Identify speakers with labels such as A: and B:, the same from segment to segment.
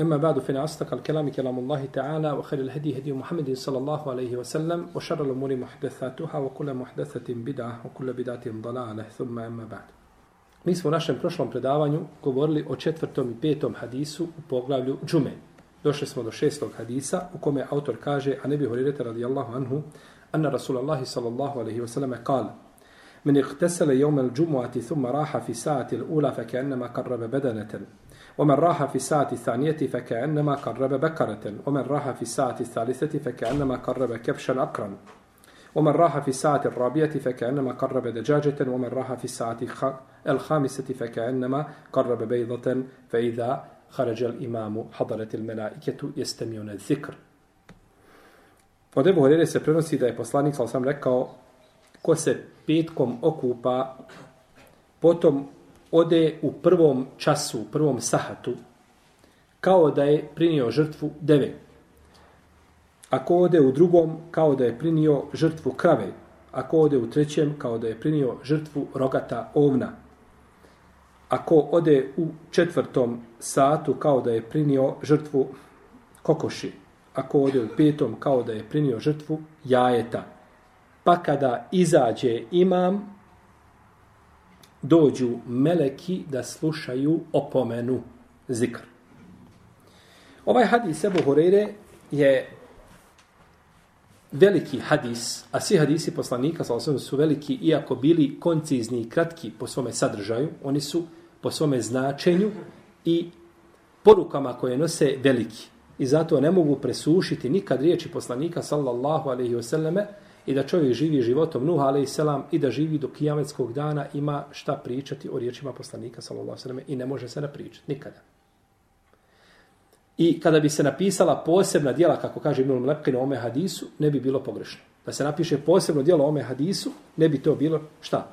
A: أما بعد فإن أصدق الكلام كلام الله تعالى وخير الهدي هدي محمد صلى الله عليه وسلم وشر الأمور محدثاتها وكل محدثة بدعة وكل بدعة ضلالة ثم أما بعد Mi smo u našem prošlom predavanju govorili o četvrtom i petom hadisu u poglavlju džume. Došli smo do šestog hadisa u kome autor kaže, a nebi horirete radijallahu anhu, anna Rasulallahi sallallahu alaihi wasallam kal, من اغتسل يوم الجمعة ثم راح في ساعة الأولى فكأنما قرب بدنة ومن راح في الساعة الثانية فكأنما قرب بكرة ومن راح في الساعة الثالثة فكأنما قرب كبشا أقرا. ومن راح في الساعة الرابعة فكأنما قرب دجاجة ومن راح في الساعة الخامسة فكأنما قرب بيضة. فإذا خرج الإمام حضرت الملائكة يستمعون الذكر. Od Ebu Horeire se prenosi da je poslanik, sam rekao, ko se petkom okupa, potom ode u prvom času, u prvom sahatu, kao da je prinio žrtvu deve. Ako ode u drugom, kao da je prinio žrtvu krave. Ako ode u trećem, kao da je prinio žrtvu rogata ovna. Ako ode u četvrtom satu, kao da je prinio žrtvu kokoši. Ako ode u petom, kao da je prinio žrtvu jajeta. Pa kada izađe imam, dođu meleki da slušaju opomenu zikr. Ovaj hadis Ebu Horeire je veliki hadis, a svi hadisi poslanika su veliki, iako bili koncizni i kratki po svome sadržaju, oni su po svome značenju i porukama koje nose veliki. I zato ne mogu presušiti nikad riječi poslanika sallallahu alaihi wasallame, i da čovjek živi životom Nuh a.s. i da živi do kijametskog dana ima šta pričati o riječima poslanika s.a.v. i ne može se napričati nikada. I kada bi se napisala posebna dijela, kako kaže Ibn Lepkin o ome hadisu, ne bi bilo pogrešno. Da se napiše posebno dijelo o ome hadisu, ne bi to bilo šta?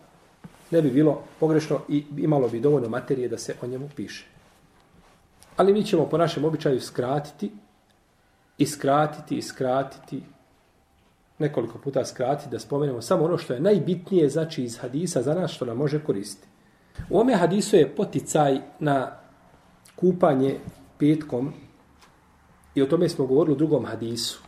A: Ne bi bilo pogrešno i imalo bi dovoljno materije da se o njemu piše. Ali mi ćemo po našem običaju skratiti i skratiti i skratiti nekoliko puta skrati da spomenemo samo ono što je najbitnije znači iz hadisa za nas što nam može koristiti. U ome hadisu je poticaj na kupanje petkom i o tome smo govorili u drugom hadisu.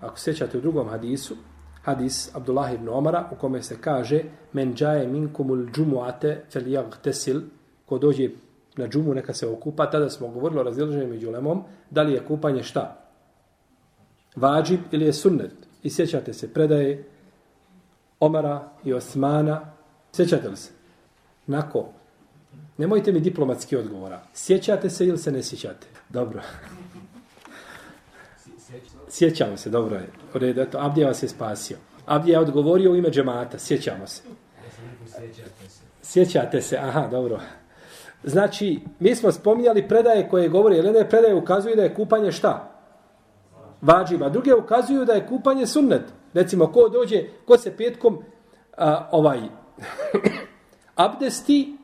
A: Ako sećate u drugom hadisu, hadis Abdullah ibn Omara u kome se kaže men džaje minkumul džumuate fel tesil ko dođe na džumu neka se okupa, tada smo govorili o razdjelženju među lemom, da li je kupanje šta? Vađib ili je sunnet? I sjećate se predaje Omara i Osmana. Sjećate li se? Nako. Nemojte mi diplomatski odgovora. Sjećate se ili se ne sjećate? Dobro. Sjećamo se, dobro je. U redu, eto, Abdija vas je spasio. Abdija je odgovorio u ime džemata. Sjećamo se. Sjećate se, aha, dobro. Znači, mi smo spominjali predaje koje govori, jer predaje ukazuju da je kupanje šta? Vađiva. Druge ukazuju da je kupanje sunnet. Recimo, ko dođe, ko se petkom a, ovaj abdesti,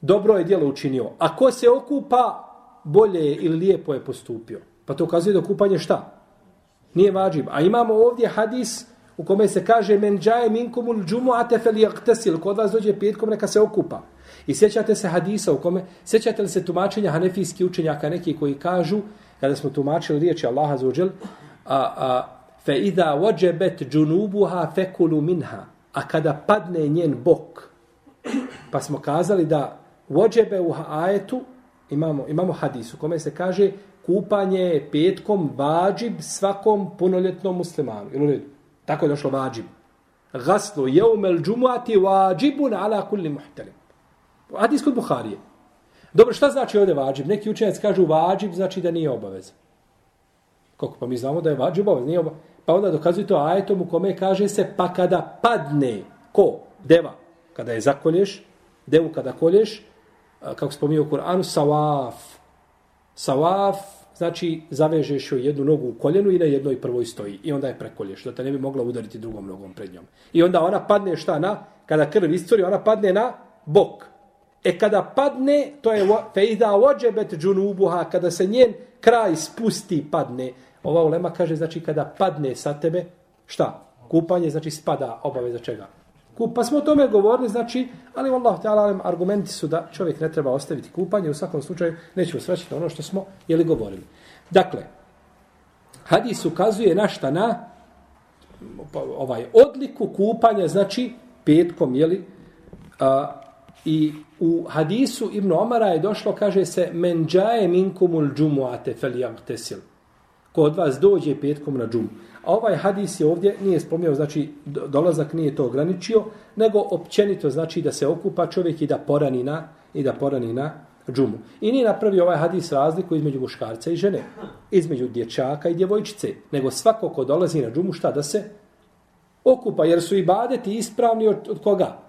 A: dobro je djelo učinio. A ko se okupa, bolje je ili lijepo je postupio. Pa to ukazuje da kupanje šta? Nije vađiv. A imamo ovdje hadis u kome se kaže men džaje minkumul džumu atefel jaktesil. Kod vas dođe petkom, neka se okupa. I sjećate se hadisa u kome, sjećate li se tumačenja hanefijski učenjaka neki koji kažu kada smo tumačili riječi Allaha za uđel, a, a, fe idha vođebet džunubuha fekulu minha, a kada padne njen bok, pa smo kazali da vođebe u ajetu, imamo, imamo hadis u kome se kaže kupanje je petkom vađib svakom punoljetnom muslimanu. Ili redu? Tako je došlo vađib. Gaslu jeumel džumuati vađibun ala kulli muhtelim. Hadis kod Buharije. Dobro, šta znači ovdje vađib? Neki učenjaci kažu vađib znači da nije obaveza. Kako? Pa mi znamo da je vađib obaveza, nije obaveza. Pa onda dokazuju to ajetom u kome kaže se pa kada padne ko? Deva. Kada je zakolješ, devu kada kolješ, kako spominje u Kur'anu, savaf. Savaf znači zavežeš joj jednu nogu u koljenu i na jednoj prvoj stoji. I onda je prekolješ, da te ne bi mogla udariti drugom nogom pred njom. I onda ona padne šta na, kada krv iscuri, ona padne na bok. E kada padne, to je fejda ođebet džunubuha, kada se njen kraj spusti, padne. Ova ulema kaže, znači kada padne sa tebe, šta? Kupanje, znači spada obaveza čega? Kup, pa smo o tome govorili, znači, ali Allah ta'ala argumenti su da čovjek ne treba ostaviti kupanje, u svakom slučaju nećemo svraćati ono što smo jeli govorili. Dakle, hadis ukazuje na šta na ovaj odliku kupanja, znači petkom, jeli, a, i u hadisu Ibn Omara je došlo, kaže se, men džaje minkumul džumuate fel jagtesil. Ko od vas dođe petkom na džumu. A ovaj hadis je ovdje, nije spomnio, znači dolazak nije to ograničio, nego općenito znači da se okupa čovjek i da porani na, i da porani na džumu. I nije napravio ovaj hadis razliku između muškarca i žene, između dječaka i djevojčice, nego svako ko dolazi na džumu šta da se okupa, jer su i badeti ispravni od, od koga?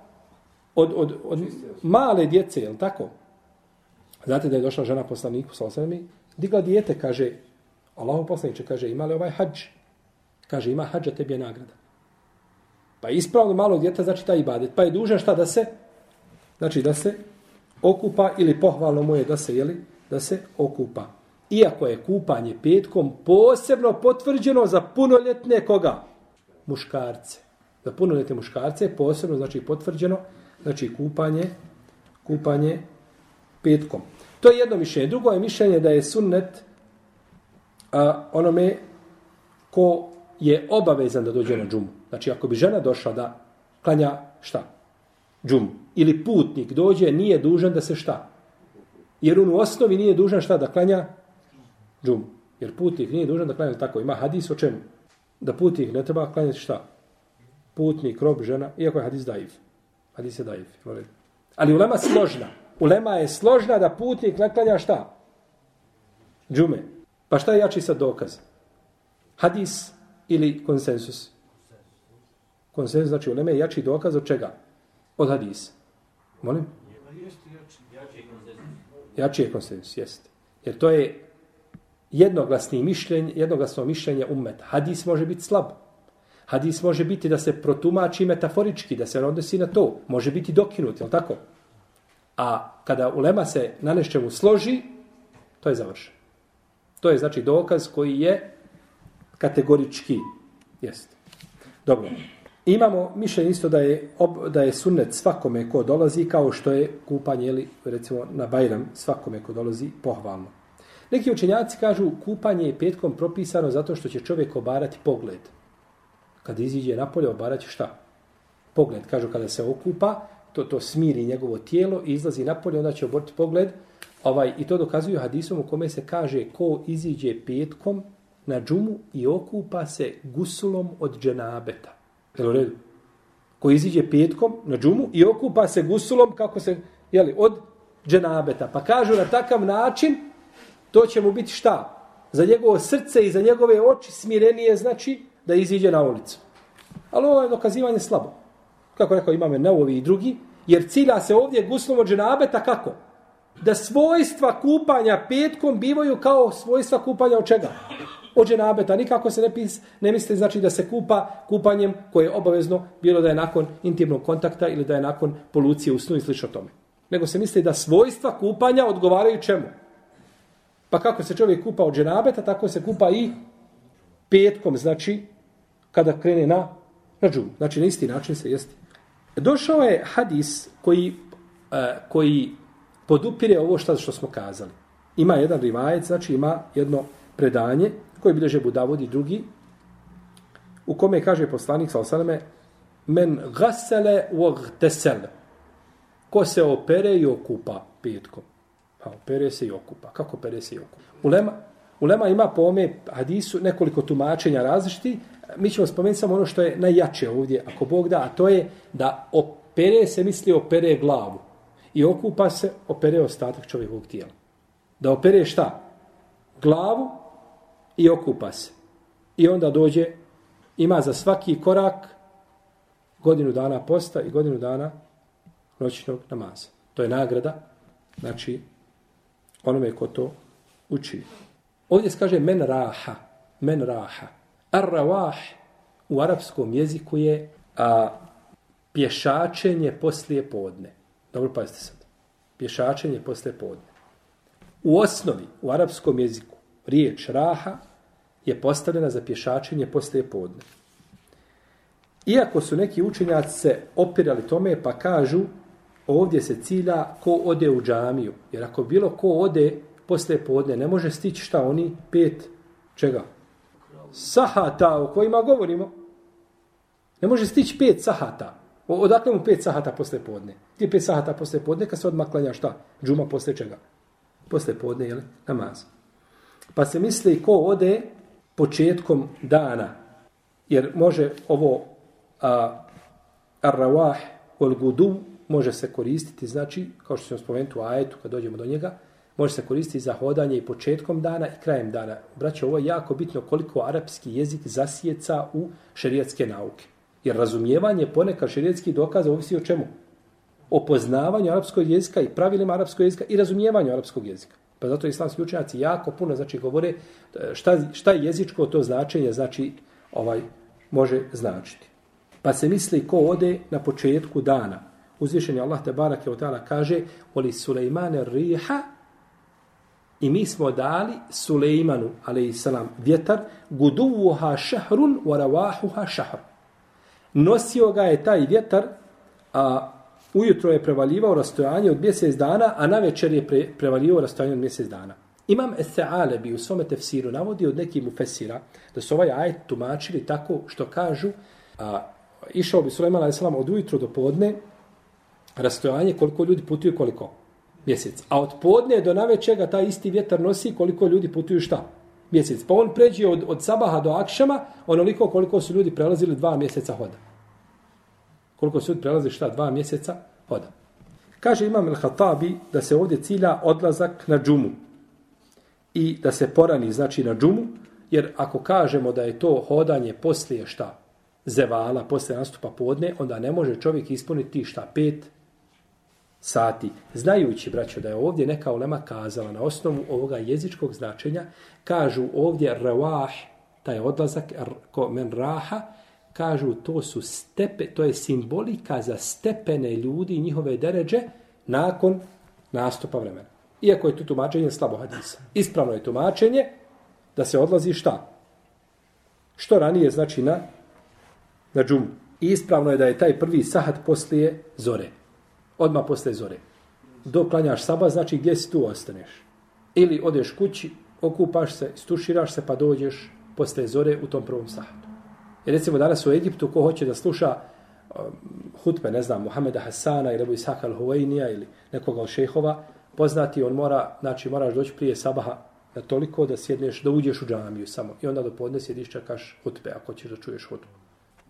A: Od, od, od male djece, je tako? Znate da je došla žena poslaniku sa osremi, digla dijete, kaže, Allahu poslaniče, kaže, imali ovaj hađ? Kaže, ima hađa, tebi je nagrada. Pa ispravno malo djeta znači taj ibadet. Pa je dužan šta da se, znači da se okupa ili pohvalno mu je da se, jeli, da se okupa. Iako je kupanje petkom posebno potvrđeno za punoljetne koga? Muškarce. Za punoljetne muškarce posebno znači potvrđeno znači kupanje kupanje petkom. To je jedno mišljenje. Drugo je mišljenje da je sunnet a, onome ko je obavezan da dođe na džumu. Znači, ako bi žena došla da klanja šta? Džumu. Ili putnik dođe, nije dužan da se šta? Jer on u osnovi nije dužan šta da klanja? Džumu. Jer putnik nije dužan da klanja tako. Ima hadis o čemu? Da putnik ne treba klanjati šta? Putnik, rob, žena, iako je hadis daiv. Hadis je daif. Ali ulema je složna. Ulema je složna da putnik ne klanja šta? Džume. Pa šta je jači sad dokaz? Hadis ili konsensus? Konsensus znači ulema je jači dokaz od čega? Od hadisa. Molim? Jači je konsensus, jeste. Jer to je jednoglasni mišljenje, jednoglasno mišljenje ummet. Hadis može biti slab. Hadis može biti da se protumači metaforički, da se odnosi na to. Može biti dokinut, jel tako? A kada ulema se na nešćemu složi, to je završeno. To je znači dokaz koji je kategorički. Jeste. Dobro. Imamo mišljenje isto da je, ob, da je sunnet svakome ko dolazi, kao što je kupanje, ili, recimo na Bajram, svakome ko dolazi, pohvalno. Neki učenjaci kažu kupanje je petkom propisano zato što će čovjek obarati pogled. Kad iziđe napolje, obarat će šta? Pogled. Kažu kada se okupa, to, to smiri njegovo tijelo i izlazi napolje, onda će oboriti pogled. Ovaj, I to dokazuju hadisom u kome se kaže ko iziđe petkom, na džumu i okupa se gusulom od dženabeta. Jel u redu? Ko iziđe petkom na džumu i okupa se gusulom kako se, jeli, od dženabeta. Pa kažu na takav način, to će mu biti šta? Za njegovo srce i za njegove oči smirenije znači da iziđe na ulicu. Ali ovo je dokazivanje slabo. Kako rekao imame Neovi i drugi, jer cilja se ovdje guslom od dženabeta kako? Da svojstva kupanja petkom bivaju kao svojstva kupanja od čega? od dženabeta. Nikako se ne, pis, ne misli znači da se kupa kupanjem koje je obavezno bilo da je nakon intimnog kontakta ili da je nakon polucije u snu i slično tome. Nego se misli da svojstva kupanja odgovaraju čemu? Pa kako se čovjek kupa od dženabeta, tako se kupa i petkom, znači kada krene na, na džumu. Znači na isti način se jesti. Došao je hadis koji, uh, koji podupire ovo što, što smo kazali. Ima jedan rivajec, znači ima jedno predanje koje bilježe Budavod i drugi, u kome kaže poslanik sa osaleme, men gasele u ko se opere i okupa petkom. Pa opere se i okupa. Kako opere se i okupa? Ulema, ulema ima po ome hadisu nekoliko tumačenja različiti. Mi ćemo spomenuti samo ono što je najjače ovdje, ako Bog da, a to je da opere se misli opere glavu. I okupa se, opere ostatak čovjekovog tijela. Da opere šta? Glavu i okupa se. I onda dođe, ima za svaki korak godinu dana posta i godinu dana noćnog namaza. To je nagrada, znači, onome ko to uči. Ovdje se kaže men raha, men raha. Ar-rawah u arapskom jeziku je a, pješačenje poslije podne. Dobro, pazite sad. Pješačenje poslije podne. U osnovi, u arapskom jeziku, riječ raha je postavljena za pješačenje poslije podne. Iako su neki učenjaci se opirali tome pa kažu ovdje se cilja ko ode u džamiju. Jer ako bilo ko ode poslije podne, ne može stići šta oni pet čega? Sahata o kojima govorimo. Ne može stići pet sahata. Odakle mu pet sahata posle podne? Ti pet sahata posle podne kad se odmah klanja šta? Džuma posle čega? Posle podne, jel? Namaz. Pa se misli ko ode početkom dana. Jer može ovo a, ar-rawah gudu može se koristiti, znači, kao što ćemo spomenuti u ajetu kad dođemo do njega, može se koristiti za hodanje i početkom dana i krajem dana. Braće, ovo je jako bitno koliko arapski jezik zasjeca u šerijatske nauke. Jer razumijevanje ponekad šerijatskih dokaza ovisi o čemu? O poznavanju arapskog jezika i pravilima arapskog jezika i razumijevanju arapskog jezika. Pa zato islamski učenjaci jako puno znači govore e, šta, šta je jezičko to značenje znači ovaj može značiti. Pa se misli ko ode na početku dana. Uzvišeni Allah te barake od kaže Oli Sulejmane riha i mi smo dali Sulejmanu, salam, vjetar, guduvuha šahrun, varavahuha šahr. Nosio ga je taj vjetar, a ujutro je prevaljivao rastojanje od mjesec dana, a na večer je pre, prevaljivao rastojanje od mjesec dana. Imam Ese'alebi u svome tefsiru navodi od nekih mufesira da su ovaj ajet tumačili tako što kažu a, išao bi Sulejman a.s. od ujutro do podne rastojanje koliko ljudi putuju koliko? Mjesec. A od podne do navečega taj isti vjetar nosi koliko ljudi putuju šta? Mjesec. Pa on pređe od, od sabaha do akšama onoliko koliko su ljudi prelazili dva mjeseca hoda. Koliko su ljudi prelazili šta? Dva mjeseca hoda. Kaže Imam El-Hatabi da se ovdje cilja odlazak na džumu. I da se porani znači na džumu. Jer ako kažemo da je to hodanje poslije šta? Zevala, poslije nastupa podne, onda ne može čovjek ispuniti šta? Pet sati. Znajući, braćo, da je ovdje neka ulema kazala na osnovu ovoga jezičkog značenja, kažu ovdje rawah, taj odlazak, ko men raha, kažu to su stepe, to je simbolika za stepene ljudi i njihove deređe nakon nastupa vremena. Iako je tu tumačenje slabo hadisa. Ispravno je tumačenje da se odlazi šta? Što ranije znači na, na džumu. I ispravno je da je taj prvi sahat poslije zore. Odmah posle zore. Dok klanjaš sabah, znači gdje si tu ostaneš. Ili odeš kući, okupaš se, stuširaš se, pa dođeš posle zore u tom prvom sahatu. I recimo danas u Egiptu, ko hoće da sluša um, hutbe, ne znam, Muhameda Hasana ili Ebu Isaka al ili nekoga od šehova, poznati, on mora, znači moraš doći prije sabaha na toliko da sjedneš, da uđeš u džamiju samo. I onda do podne sjediš čekaš hutbe, ako ćeš da čuješ hutbu.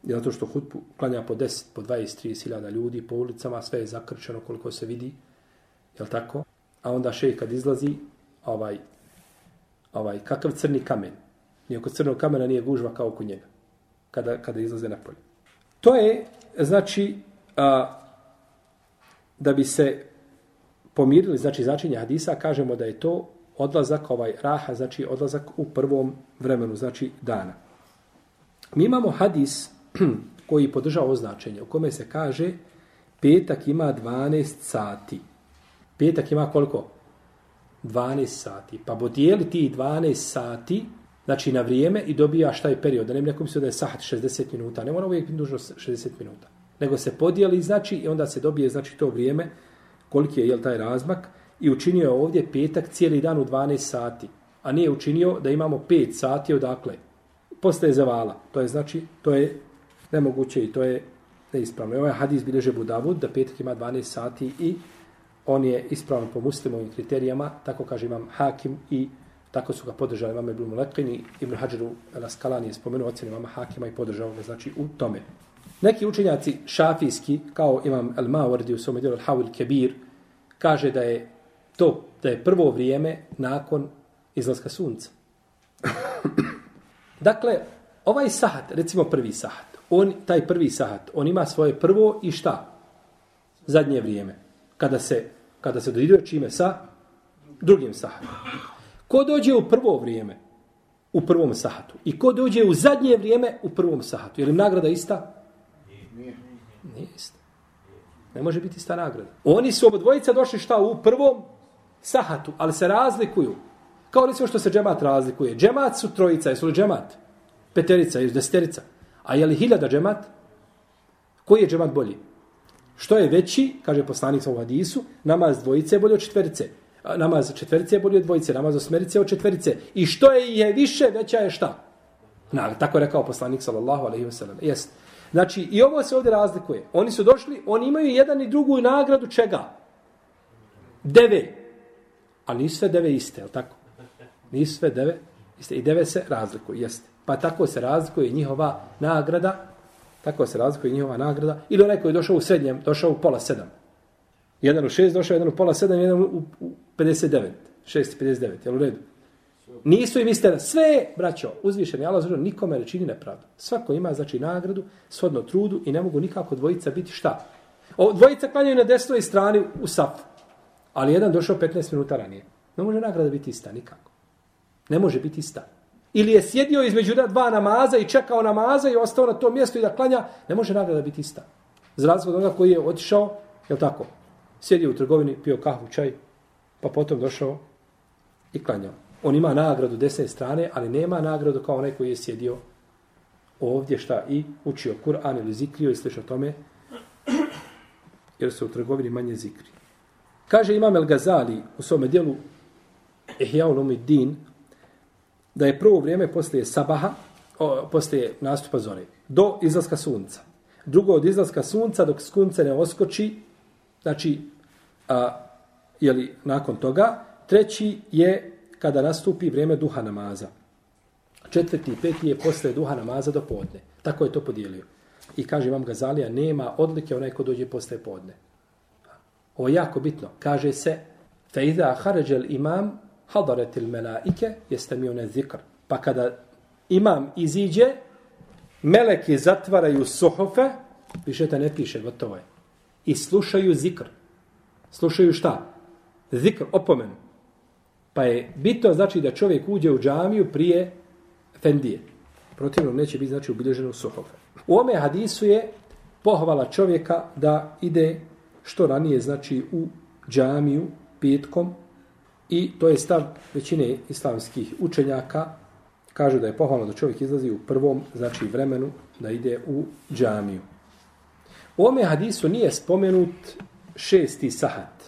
A: Zato što hutbu klanja po 10, po 20, 30 hiljada ljudi po ulicama, sve je zakrčeno koliko se vidi. Je tako? A onda šej kad izlazi, ovaj, ovaj, kakav crni kamen. Nijeko crnog kamena nije gužva kao oko njega. Kada, kada izlaze na polje. To je, znači, a, da bi se pomirili, znači, značenje hadisa, kažemo da je to odlazak, ovaj raha, znači odlazak u prvom vremenu, znači dana. Mi imamo hadis koji podržava ovo značenje, u kome se kaže petak ima 12 sati. Petak ima koliko? 12 sati. Pa podijeli ti 12 sati, znači na vrijeme i dobija šta je period. Da ne neko se da je sahat 60 minuta. Ne mora uvijek dužno 60 minuta. Nego se podijeli, znači, i onda se dobije, znači, to vrijeme, koliki je, jel, taj razmak, i učinio je ovdje petak cijeli dan u 12 sati. A nije učinio da imamo 5 sati odakle. Postaje zavala. To je, znači, to je nemoguće i to je neispravno. I ovaj hadis bilježe Budavud da petak ima 12 sati i on je ispravan po muslimovim kriterijama, tako kaže imam Hakim i tako su ga podržali imam Ibn Mulekini, Ibn Hađaru Laskalan je spomenuo ocjeni imama Hakima i podržao ga znači u tome. Neki učenjaci šafijski, kao imam El Mawardi u svome djelu Al-Hawil Kebir, kaže da je to, da je prvo vrijeme nakon izlaska sunca. dakle, ovaj sahat, recimo prvi sahat, on, taj prvi sahat, on ima svoje prvo i šta? Zadnje vrijeme. Kada se, kada se dodiruje čime sa drugim sahatom. Ko dođe u prvo vrijeme, u prvom sahatu, i ko dođe u zadnje vrijeme, u prvom sahatu, je li nagrada ista? Nije. Nije ista. Ne može biti ista nagrada. Oni su obodvojica došli šta u prvom sahatu, ali se razlikuju. Kao recimo što se džemat razlikuje. Džemat su trojica, jesu li džemat? Peterica, jesu deseterica. A je li hiljada džemat? Koji je džemat bolji? Što je veći, kaže poslanik u hadisu, namaz dvojice je bolji od četverice. Namaz četverice je bolji od dvojice, namaz osmerice od četverice. I što je je više, veća je šta? Na, tako je rekao poslanik sallallahu alaihi wa sallam. Jest. Znači, i ovo se ovdje razlikuje. Oni su došli, oni imaju jedan i drugu nagradu čega? Deve. Ali nisu sve deve iste, je tako? Nisu sve deve iste. I deve se razlikuju, jeste. Pa tako se razlikuje njihova nagrada, tako se razlikuje njihova nagrada. Ili onaj koji je došao u srednjem, došao u pola sedam. Jedan u šest, došao jedan u pola sedam, jedan u, u 59. 6.59, jel u redu? Nisu im iste, sve, braćo, uzvišeni Allah zvrlo, nikome ne čini nepravdu. Svako ima, znači, nagradu, shodno trudu i ne mogu nikako dvojica biti šta? O, dvojica klanjaju na desnoj strani u sap. ali jedan došao 15 minuta ranije. Ne može nagrada biti ista, nikako. Ne može biti ista. Ili je sjedio između dva namaza i čekao namaza i ostao na tom mjestu i da klanja, ne može nagrada biti ista. Za razliku od onoga koji je otišao, je li tako? Sjedio u trgovini, pio kahvu, čaj, pa potom došao i klanjao on ima nagradu desne strane, ali nema nagradu kao onaj koji je sjedio ovdje šta i učio Kur'an ili zikrio i slišao tome, jer se u trgovini manje zikri. Kaže Imam El Gazali u svome dijelu Ihya Din da je prvo vrijeme poslije sabaha, o, poslije nastupa zore, do izlaska sunca. Drugo od izlaska sunca dok sunce ne oskoči, znači, a, jeli, nakon toga. Treći je kada nastupi vrijeme duha namaza. Četvrti i peti je posle duha namaza do podne. Tako je to podijelio. I kaže vam Gazalija, nema odlike onaj ko dođe posle podne. Ovo je jako bitno. Kaže se, fe iza haređel imam, hadaretil melaike, jeste mi one zikr. Pa kada imam iziđe, meleki zatvaraju suhofe, više te ne piše, gotovo je. I slušaju zikr. Slušaju šta? Zikr, opomenu. Pa je bitno znači da čovjek uđe u džamiju prije fendije. Protivno neće biti znači ubilježeno suhofe. U ome hadisu je pohvala čovjeka da ide što ranije znači u džamiju petkom i to je stav većine islamskih učenjaka kažu da je pohvalno da čovjek izlazi u prvom znači vremenu da ide u džamiju. U ome hadisu nije spomenut šesti sahat.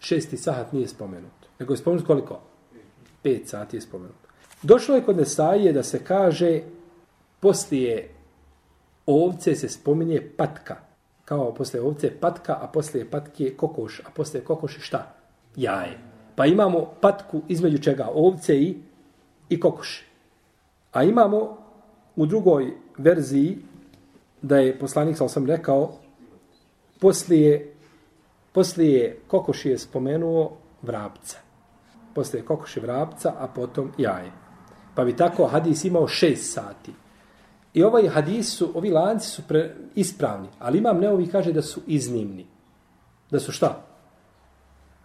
A: Šesti sahat nije spomenut. Nego je spomenut koliko? Pet sati je spomenut. Došlo je kod Nesaije da se kaže poslije ovce se spominje patka. Kao poslije ovce patka, a poslije patke kokoš. A poslije kokoši šta? Jaje. Pa imamo patku između čega? Ovce i, i kokoši. A imamo u drugoj verziji da je poslanik, sam sam rekao, poslije, poslije kokoši je spomenuo vrapca poslije kokoši vrapca, a potom jaje. Pa bi tako hadis imao šest sati. I ovaj hadis su, ovi lanci su pre, ispravni, ali imam neovi kaže da su iznimni. Da su šta?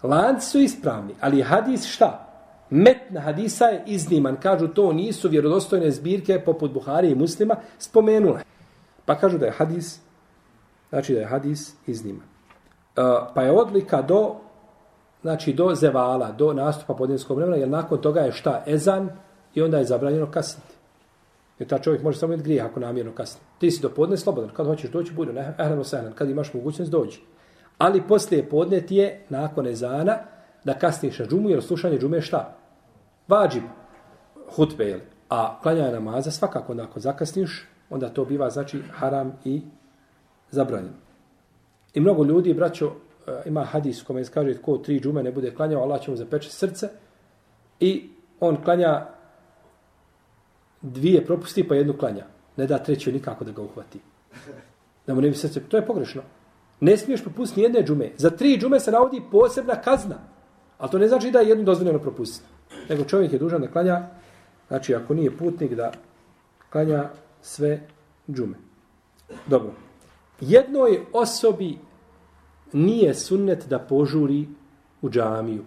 A: Lanci su ispravni, ali hadis šta? Metna hadisa je izniman. Kažu to nisu vjerodostojne zbirke poput Buhari i muslima spomenule. Pa kažu da je hadis, znači da je hadis izniman. E, pa je odlika do znači do zevala, do nastupa podnevskog vremena, jer nakon toga je šta? Ezan i onda je zabranjeno kasniti. Jer ta čovjek može samo imati grijeh ako namjerno kasni. Ti si do podne slobodan, kad hoćeš doći, budu ehrano sehnan, kad imaš mogućnost dođi. Ali poslije podne ti je, nakon ezana, da kasniš na džumu, jer slušanje džume je šta? Vađib hutbe, jel? A klanjanje namaza, svakako, onda ako zakasniš, onda to biva, znači, haram i zabranjeno. I mnogo ljudi, braćo, e, ima hadis kome se kaže ko tri džume ne bude klanjao, Allah će mu zapeče srce i on klanja dvije propusti pa jednu klanja. Ne da treću nikako da ga uhvati. Da mu ne bi srce. To je pogrešno. Ne smiješ propustiti jedne džume. Za tri džume se navodi posebna kazna. Ali to ne znači da je jednu dozvoljeno propustiti. Nego čovjek je dužan da klanja, znači ako nije putnik, da klanja sve džume. Dobro. Jednoj osobi nije sunnet da požuri u džamiju.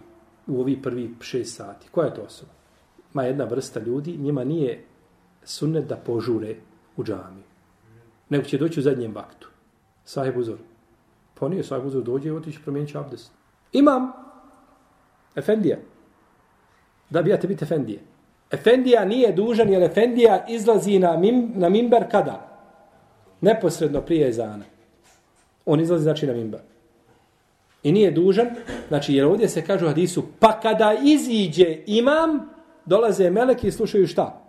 A: u ovi prvi šest sati. Koja je to osoba? Ma jedna vrsta ljudi, njima nije sunnet da požure u džamiju. Nego će doći u zadnjem vaktu. Sahib uzor. Pa nije sahib uzor, dođe i otići će abdest. Imam Efendija. Da bi ja te biti Efendije. Efendija nije dužan jer Efendija izlazi na, mim, na mimber kada? Neposredno prije ezana. On izlazi znači na mimber. I nije dužan, znači jer ovdje se kaže u hadisu, pa kada iziđe imam, dolaze meleki i slušaju šta?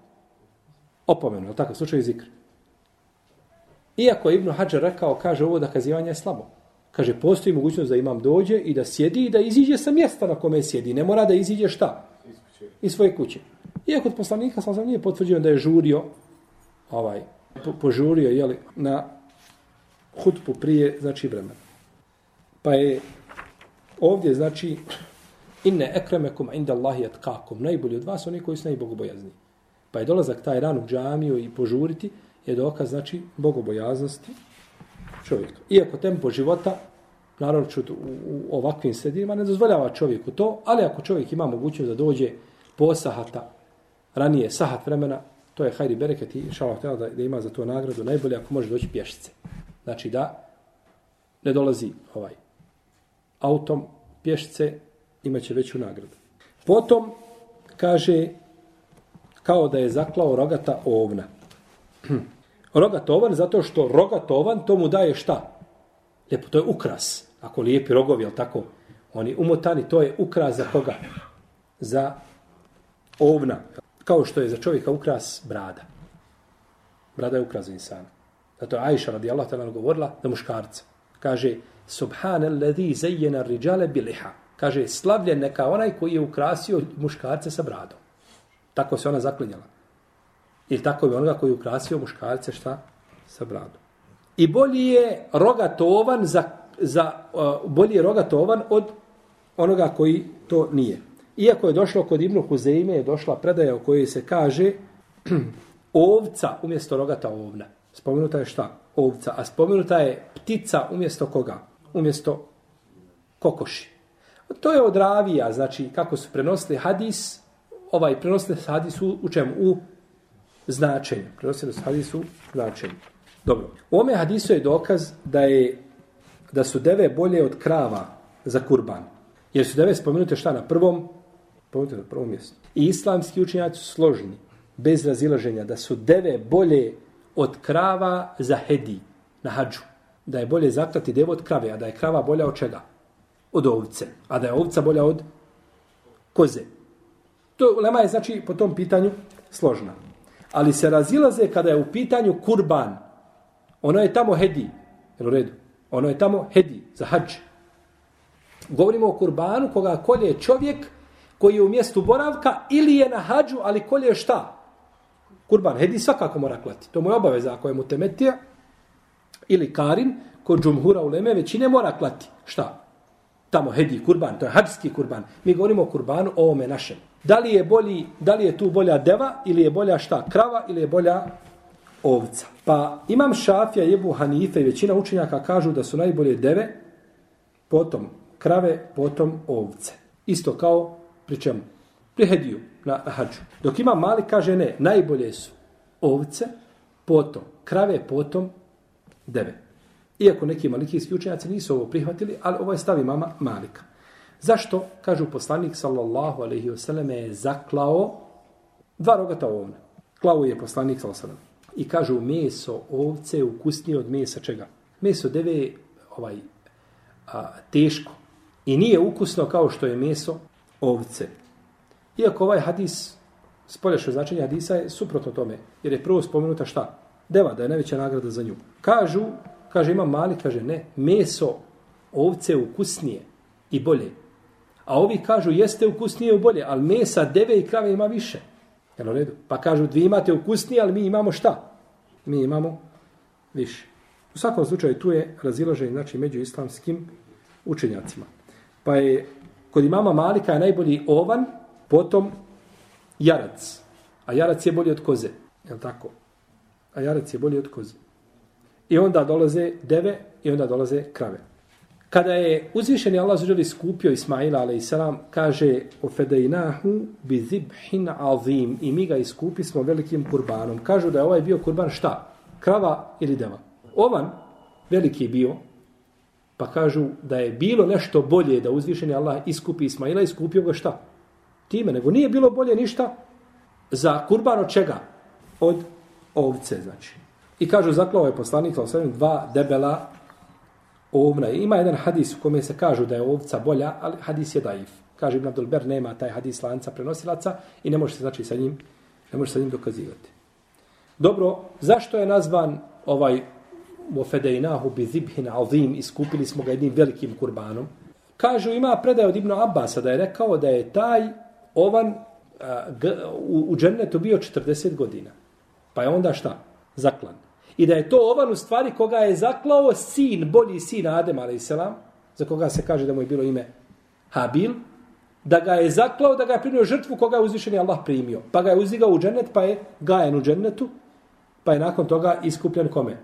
A: Opomenu, ali tako, slušaju zikr. Iako Ibn Hajar rekao, kaže ovo da kazivanje je slabo. Kaže, postoji mogućnost da imam dođe i da sjedi i da iziđe sa mjesta na kome sjedi. Ne mora da iziđe šta? Iz svoje kuće. Iako od poslanika sam sam nije potvrđio da je žurio, ovaj, po, požurio, jeli, na hutbu prije, znači, vremena. Pa je ovdje, znači, inne ekremekum inda Allahi etkakum, najbolji od vas, oni koji su najbogobojazni. Pa je dolazak taj ran u džamiju i požuriti, je dokaz, znači, bogobojaznosti čovjeka. Iako tempo života, naravno u, u ovakvim sredinima, ne dozvoljava čovjeku to, ali ako čovjek ima mogućnost da dođe po sahata, ranije sahat vremena, to je hajri bereket i šalah da, da ima za to nagradu, najbolje ako može doći pješice. Znači da ne dolazi ovaj autom pješice, imaće veću nagradu. Potom kaže kao da je zaklao rogata ovna. rogatovan zato što rogatovan to mu daje šta? Lijepo, to je ukras. Ako lijepi rogovi, jel tako? Oni umotani, to je ukras za koga? Za ovna. Kao što je za čovjeka ukras brada. Brada je ukras za insana. Zato je Aisha radijallahu ta'ala govorila da muškarca. Kaže, Subhane ledhi zajjena riđale biliha. Kaže, slavljen neka onaj koji je ukrasio muškarce sa bradom. Tako se ona zaklinjala. I tako je onoga koji je ukrasio muškarce šta? Sa bradom. I bolji je rogatovan za, za uh, bolji je rogatovan od onoga koji to nije. Iako je došlo kod Ibnu Huzeime, je došla predaja u kojoj se kaže ovca umjesto rogata ovna. Spomenuta je šta? Ovca. A spomenuta je ptica umjesto koga? Umjesto kokoši. To je od ravija, znači kako su prenosili hadis, ovaj prenosili hadis u, u čemu? U značenja. Prenosili hadis u značenju. Dobro. U ome hadisu je dokaz da je da su deve bolje od krava za kurban. Jer su deve spomenute šta na prvom spomenute na prvom mjestu. I islamski učenjaci su složeni, bez razilaženja, da su deve bolje od krava za hedi na hađu. Da je bolje zaklati devu od krave, a da je krava bolja od čega? Od ovce. A da je ovca bolja od koze. To lema je znači po tom pitanju složna. Ali se razilaze kada je u pitanju kurban. Ono je tamo hedi. Jel u redu? Ono je tamo hedi za hađ. Govorimo o kurbanu koga kolje čovjek koji je u mjestu boravka ili je na hađu, ali kolje je šta? Kurban. Hedi svakako mora klati. To mu je obaveza ako je mu temetija ili karin, kod džumhura u leme većine mora klati. Šta? Tamo hedi kurban, to je hadski kurban. Mi govorimo o kurbanu, o ovome našem. Da li je, bolji, da li je tu bolja deva ili je bolja šta? Krava ili je bolja ovca? Pa imam šafija, jebu hanife i većina učenjaka kažu da su najbolje deve, potom krave, potom ovce. Isto kao pri čemu? Pri hediju na, na hađu. Dok ima mali, kaže ne, najbolje su ovce, potom krave, potom deve. Iako neki malikijski učenjaci nisu ovo prihvatili, ali ovo je stavi mama malika. Zašto? Kažu poslanik sallallahu alaihi wasallam je zaklao dva rogata ovna. Klao je poslanik sallallahu alaihi I kažu meso ovce je ukusnije od mesa čega? Meso deve je ovaj, a, teško. I nije ukusno kao što je meso ovce. Iako ovaj hadis, spoljašo značenje hadisa je suprotno tome, jer je prvo spomenuta šta? Deva, da je najveća nagrada za nju. Kažu, kaže ima mali, kaže ne, meso ovce ukusnije i bolje. A ovi kažu jeste ukusnije i bolje, ali mesa deve i krave ima više. Jel u redu? Pa kažu dvi imate ukusnije, ali mi imamo šta? Mi imamo više. U svakom slučaju tu je razilaženje znači, među islamskim učenjacima. Pa je kod imama Malika je najbolji ovan, potom jarac. A jarac je bolji od koze. Je tako? A jarac je bolji od koze. I onda dolaze deve i onda dolaze krave. Kada je uzvišeni Allah zađer iskupio Ismaila a.s. kaže o fedejnahu bi zibhin azim i mi ga iskupi smo velikim kurbanom. Kažu da je ovaj bio kurban šta? Krava ili deva? Ovan veliki bio, pa kažu da je bilo nešto bolje da uzvišeni Allah iskupi Ismaila i iskupio ga šta? Time, nego nije bilo bolje ništa za kurban od čega? Od ovce, znači. I kažu, zaklao je poslanik, dva debela ovna. Ima jedan hadis u kome se kažu da je ovca bolja, ali hadis je daif. Kaže Ibn Abdul Ber, nema taj hadis lanca prenosilaca i ne može se znači sa njim, ne može sa njim dokazivati. Dobro, zašto je nazvan ovaj Mofedejnahu bi zibhin azim, iskupili smo ga jednim velikim kurbanom. Kažu, ima predaj od Ibn Abbasa da je rekao da je taj ovan a, g, u, u džennetu bio 40 godina. Pa je onda šta? Zaklan. I da je to ovan u stvari koga je zaklao sin, bolji sin Adem, a.s. za koga se kaže da mu je bilo ime Habil, da ga je zaklao, da ga je primio žrtvu koga je uzvišen Allah primio. Pa ga je uzdigao u džennet, pa je gajen u džennetu, pa je nakon toga iskupljen kome?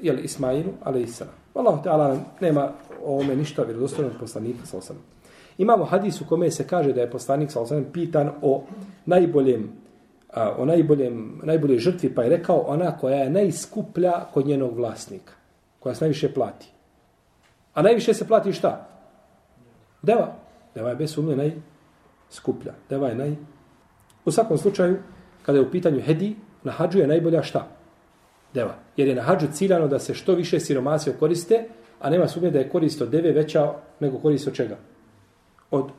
A: Jel, Ismailu, a.s. Allah ta'ala nema o ovome ništa vjerodostojnog poslanika, sa osam. Imamo hadis u kome se kaže da je poslanik, sa osam, pitan o najboljem a, o najboljem, najboljoj žrtvi, pa je rekao ona koja je najskuplja kod njenog vlasnika, koja se najviše plati. A najviše se plati šta? Deva. Deva je bez sumnje najskuplja. Deva je naj... U svakom slučaju, kada je u pitanju hedi, na hađu je najbolja šta? Deva. Jer je na hađu ciljano da se što više siromasio koriste, a nema sumnje da je korist od deve veća nego korist od čega? Od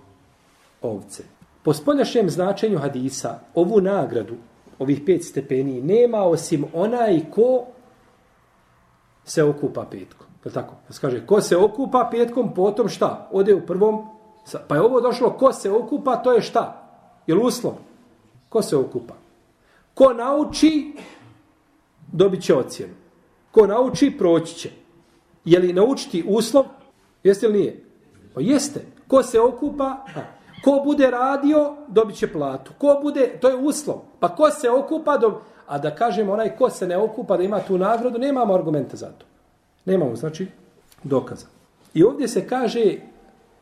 A: ovce. Po spoljašnjem značenju hadisa, ovu nagradu, ovih pet stepeni, nema osim onaj ko se okupa petkom. Je tako? Pa se kaže, ko se okupa petkom, potom šta? Ode u prvom, pa je ovo došlo, ko se okupa, to je šta? Je li uslov? Ko se okupa? Ko nauči, dobit će ocjenu. Ko nauči, proći će. Je li naučiti uslov? Jeste li nije? Pa jeste. Ko se okupa, a, Ko bude radio, dobit će platu. Ko bude, to je uslov. Pa ko se okupa, do... a da kažemo onaj ko se ne okupa da ima tu nagradu, nemamo argumenta za to. Nemamo, znači, dokaza. I ovdje se kaže,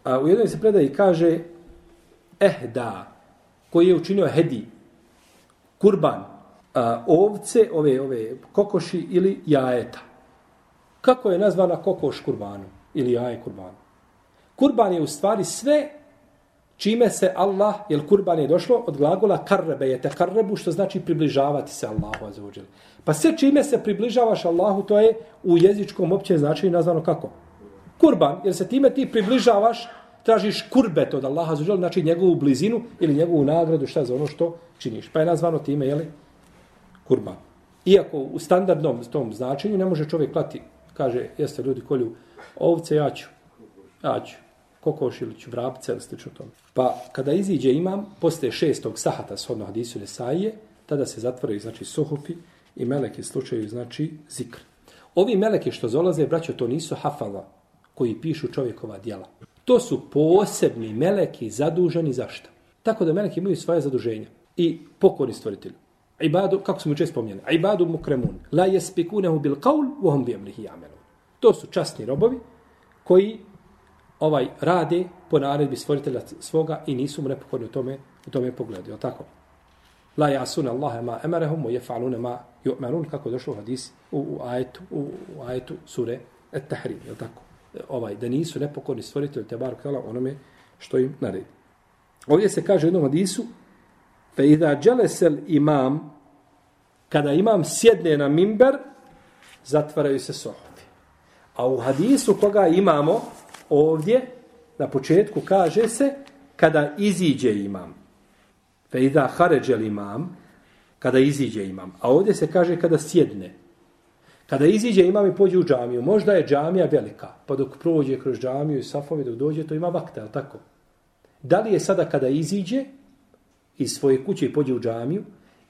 A: a u jednoj se predaji kaže, eh da, koji je učinio hedi, kurban, a, ovce, ove, ove kokoši ili jajeta. Kako je nazvana kokoš kurbanu ili jaje kurbanu? Kurban je u stvari sve čime se Allah, jel kurban je došlo od glagola karrebe, je te karrebu, što znači približavati se Allahu azuđel. Pa sve čime se približavaš Allahu, to je u jezičkom općem značaju nazvano kako? Kurban, jer se time ti približavaš, tražiš kurbet od Allaha azuđel, znači njegovu blizinu ili njegovu nagradu, šta za ono što činiš. Pa je nazvano time, jeli, kurban. Iako u standardnom tom značenju ne može čovjek klati, kaže, jeste ljudi kolju ovce, ja ću, ja ću kokoš ili ću ili slično tome. Pa kada iziđe imam, posle šestog sahata shodno hadisu Lesaije, tada se zatvaraju znači suhufi i meleki slučaju znači zikr. Ovi meleki što zolaze, braćo, to nisu hafala koji pišu čovjekova djela. To su posebni meleki zaduženi za šta? Tako da meleki imaju svoje zaduženja i pokorni stvoritelju. Ibadu, kako smo često spomnjeni, ibadu mukremun, la jespikunehu bil qaul, vohom bi amlihi amelun. To su časni robovi koji ovaj rade po naredbi stvoritelja svoga i nisu mu nepokorni u tome, u tome pogledu. Je tako? La jasuna Allahe ma emarehum, o jefalune ma ju'merun, kako došlo u hadisi, u, u, ajetu, u, u ajetu sure et tahrim, je tako? E, ovaj, da nisu nepokorni stvoritelju te baru kala onome što im naredi. Ovdje se kaže u jednom hadisu, fe idha dželesel imam, kada imam sjedne na mimber, zatvaraju se sohovi. A u hadisu koga imamo, ovdje na početku kaže se kada iziđe imam. Fe iza haređel imam, kada iziđe imam. A ovdje se kaže kada sjedne. Kada iziđe imam i pođe u džamiju, možda je džamija velika, pa dok prođe kroz džamiju i safove, dok dođe, to ima vakta, ali tako? Da li je sada kada iziđe iz svoje kuće i pođe u džamiju,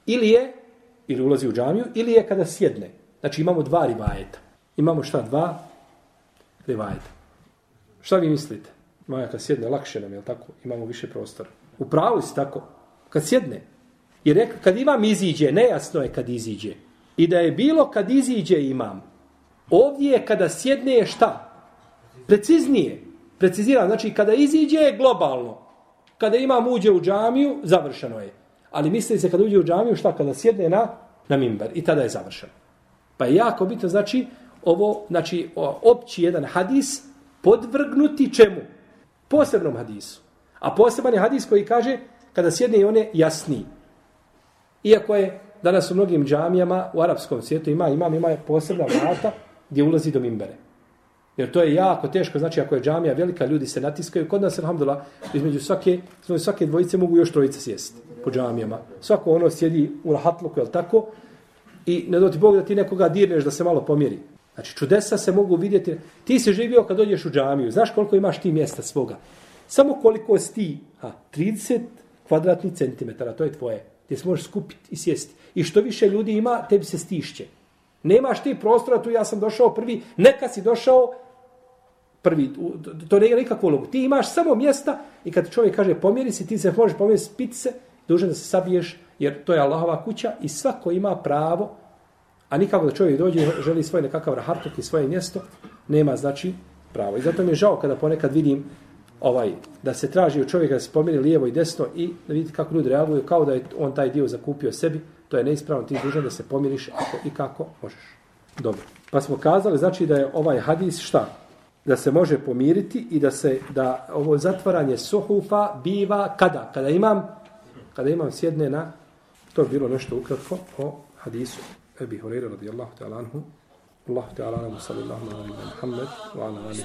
A: ili je, ili ulazi u džamiju, ili je kada sjedne. Znači imamo dva rivajeta. Imamo šta? Dva rivajeta. Šta vi mislite? Maja, kad sjedne, lakše nam, je tako? Imamo više prostora. U pravu si tako. Kad sjedne. I rekli, kad imam iziđe, nejasno je kad iziđe. I da je bilo kad iziđe imam. Ovdje je kada sjedne je šta? preciznije. Precizira, znači kada iziđe je globalno. Kada imam uđe u džamiju, završeno je. Ali misli se kada uđe u džamiju, šta kada sjedne na, na mimbar i tada je završeno. Pa je jako bitno, znači, ovo, znači, opći jedan hadis podvrgnuti čemu? Posebnom hadisu. A poseban je hadis koji kaže, kada sjedne i one jasni. Iako je danas u mnogim džamijama u arapskom svijetu ima, ima, ima posebna vrata gdje ulazi do mimbere. Jer to je jako teško, znači ako je džamija velika, ljudi se natiskaju. Kod nas, alhamdulillah, između svake, između svake dvojice mogu još trojice sjesti po džamijama. Svako ono sjedi u rahatluku, jel tako? I ne doti Bog da ti nekoga dirneš da se malo pomjeri. Znači, čudesa se mogu vidjeti. Ti si živio kad dođeš u džamiju. Znaš koliko imaš ti mjesta svoga? Samo koliko si ti? A, 30 kvadratnih centimetara, to je tvoje. Gdje se možeš skupiti i sjesti. I što više ljudi ima, tebi se stišće. Nemaš ti prostora, tu ja sam došao prvi, neka si došao prvi, to ne je nikakvo ulogu. Ti imaš samo mjesta i kad čovjek kaže pomjeri se, ti se možeš pomjeriti, spiti se, dužan da se sabiješ, jer to je Allahova kuća i svako ima pravo, a nikako da čovjek dođe želi svoj nekakav rahartok i svoje mjesto, nema znači pravo. I zato mi je žao kada ponekad vidim ovaj da se traži od čovjeka da se pomiri lijevo i desno i da vidite kako ljudi reaguju, kao da je on taj dio zakupio sebi, to je neispravno, ti dužan da se pomiriš ako i kako možeš. Dobro. Pa smo kazali, znači da je ovaj hadis šta? Da se može pomiriti i da se da ovo zatvaranje suhufa biva kada? Kada imam kada imam sjedne na to je bilo nešto ukratko o hadisu Ebi Hureyre radijallahu ta'ala anhu Allahu ta'ala anhu sallallahu alaihi wa sallam Muhammed wa ala alihi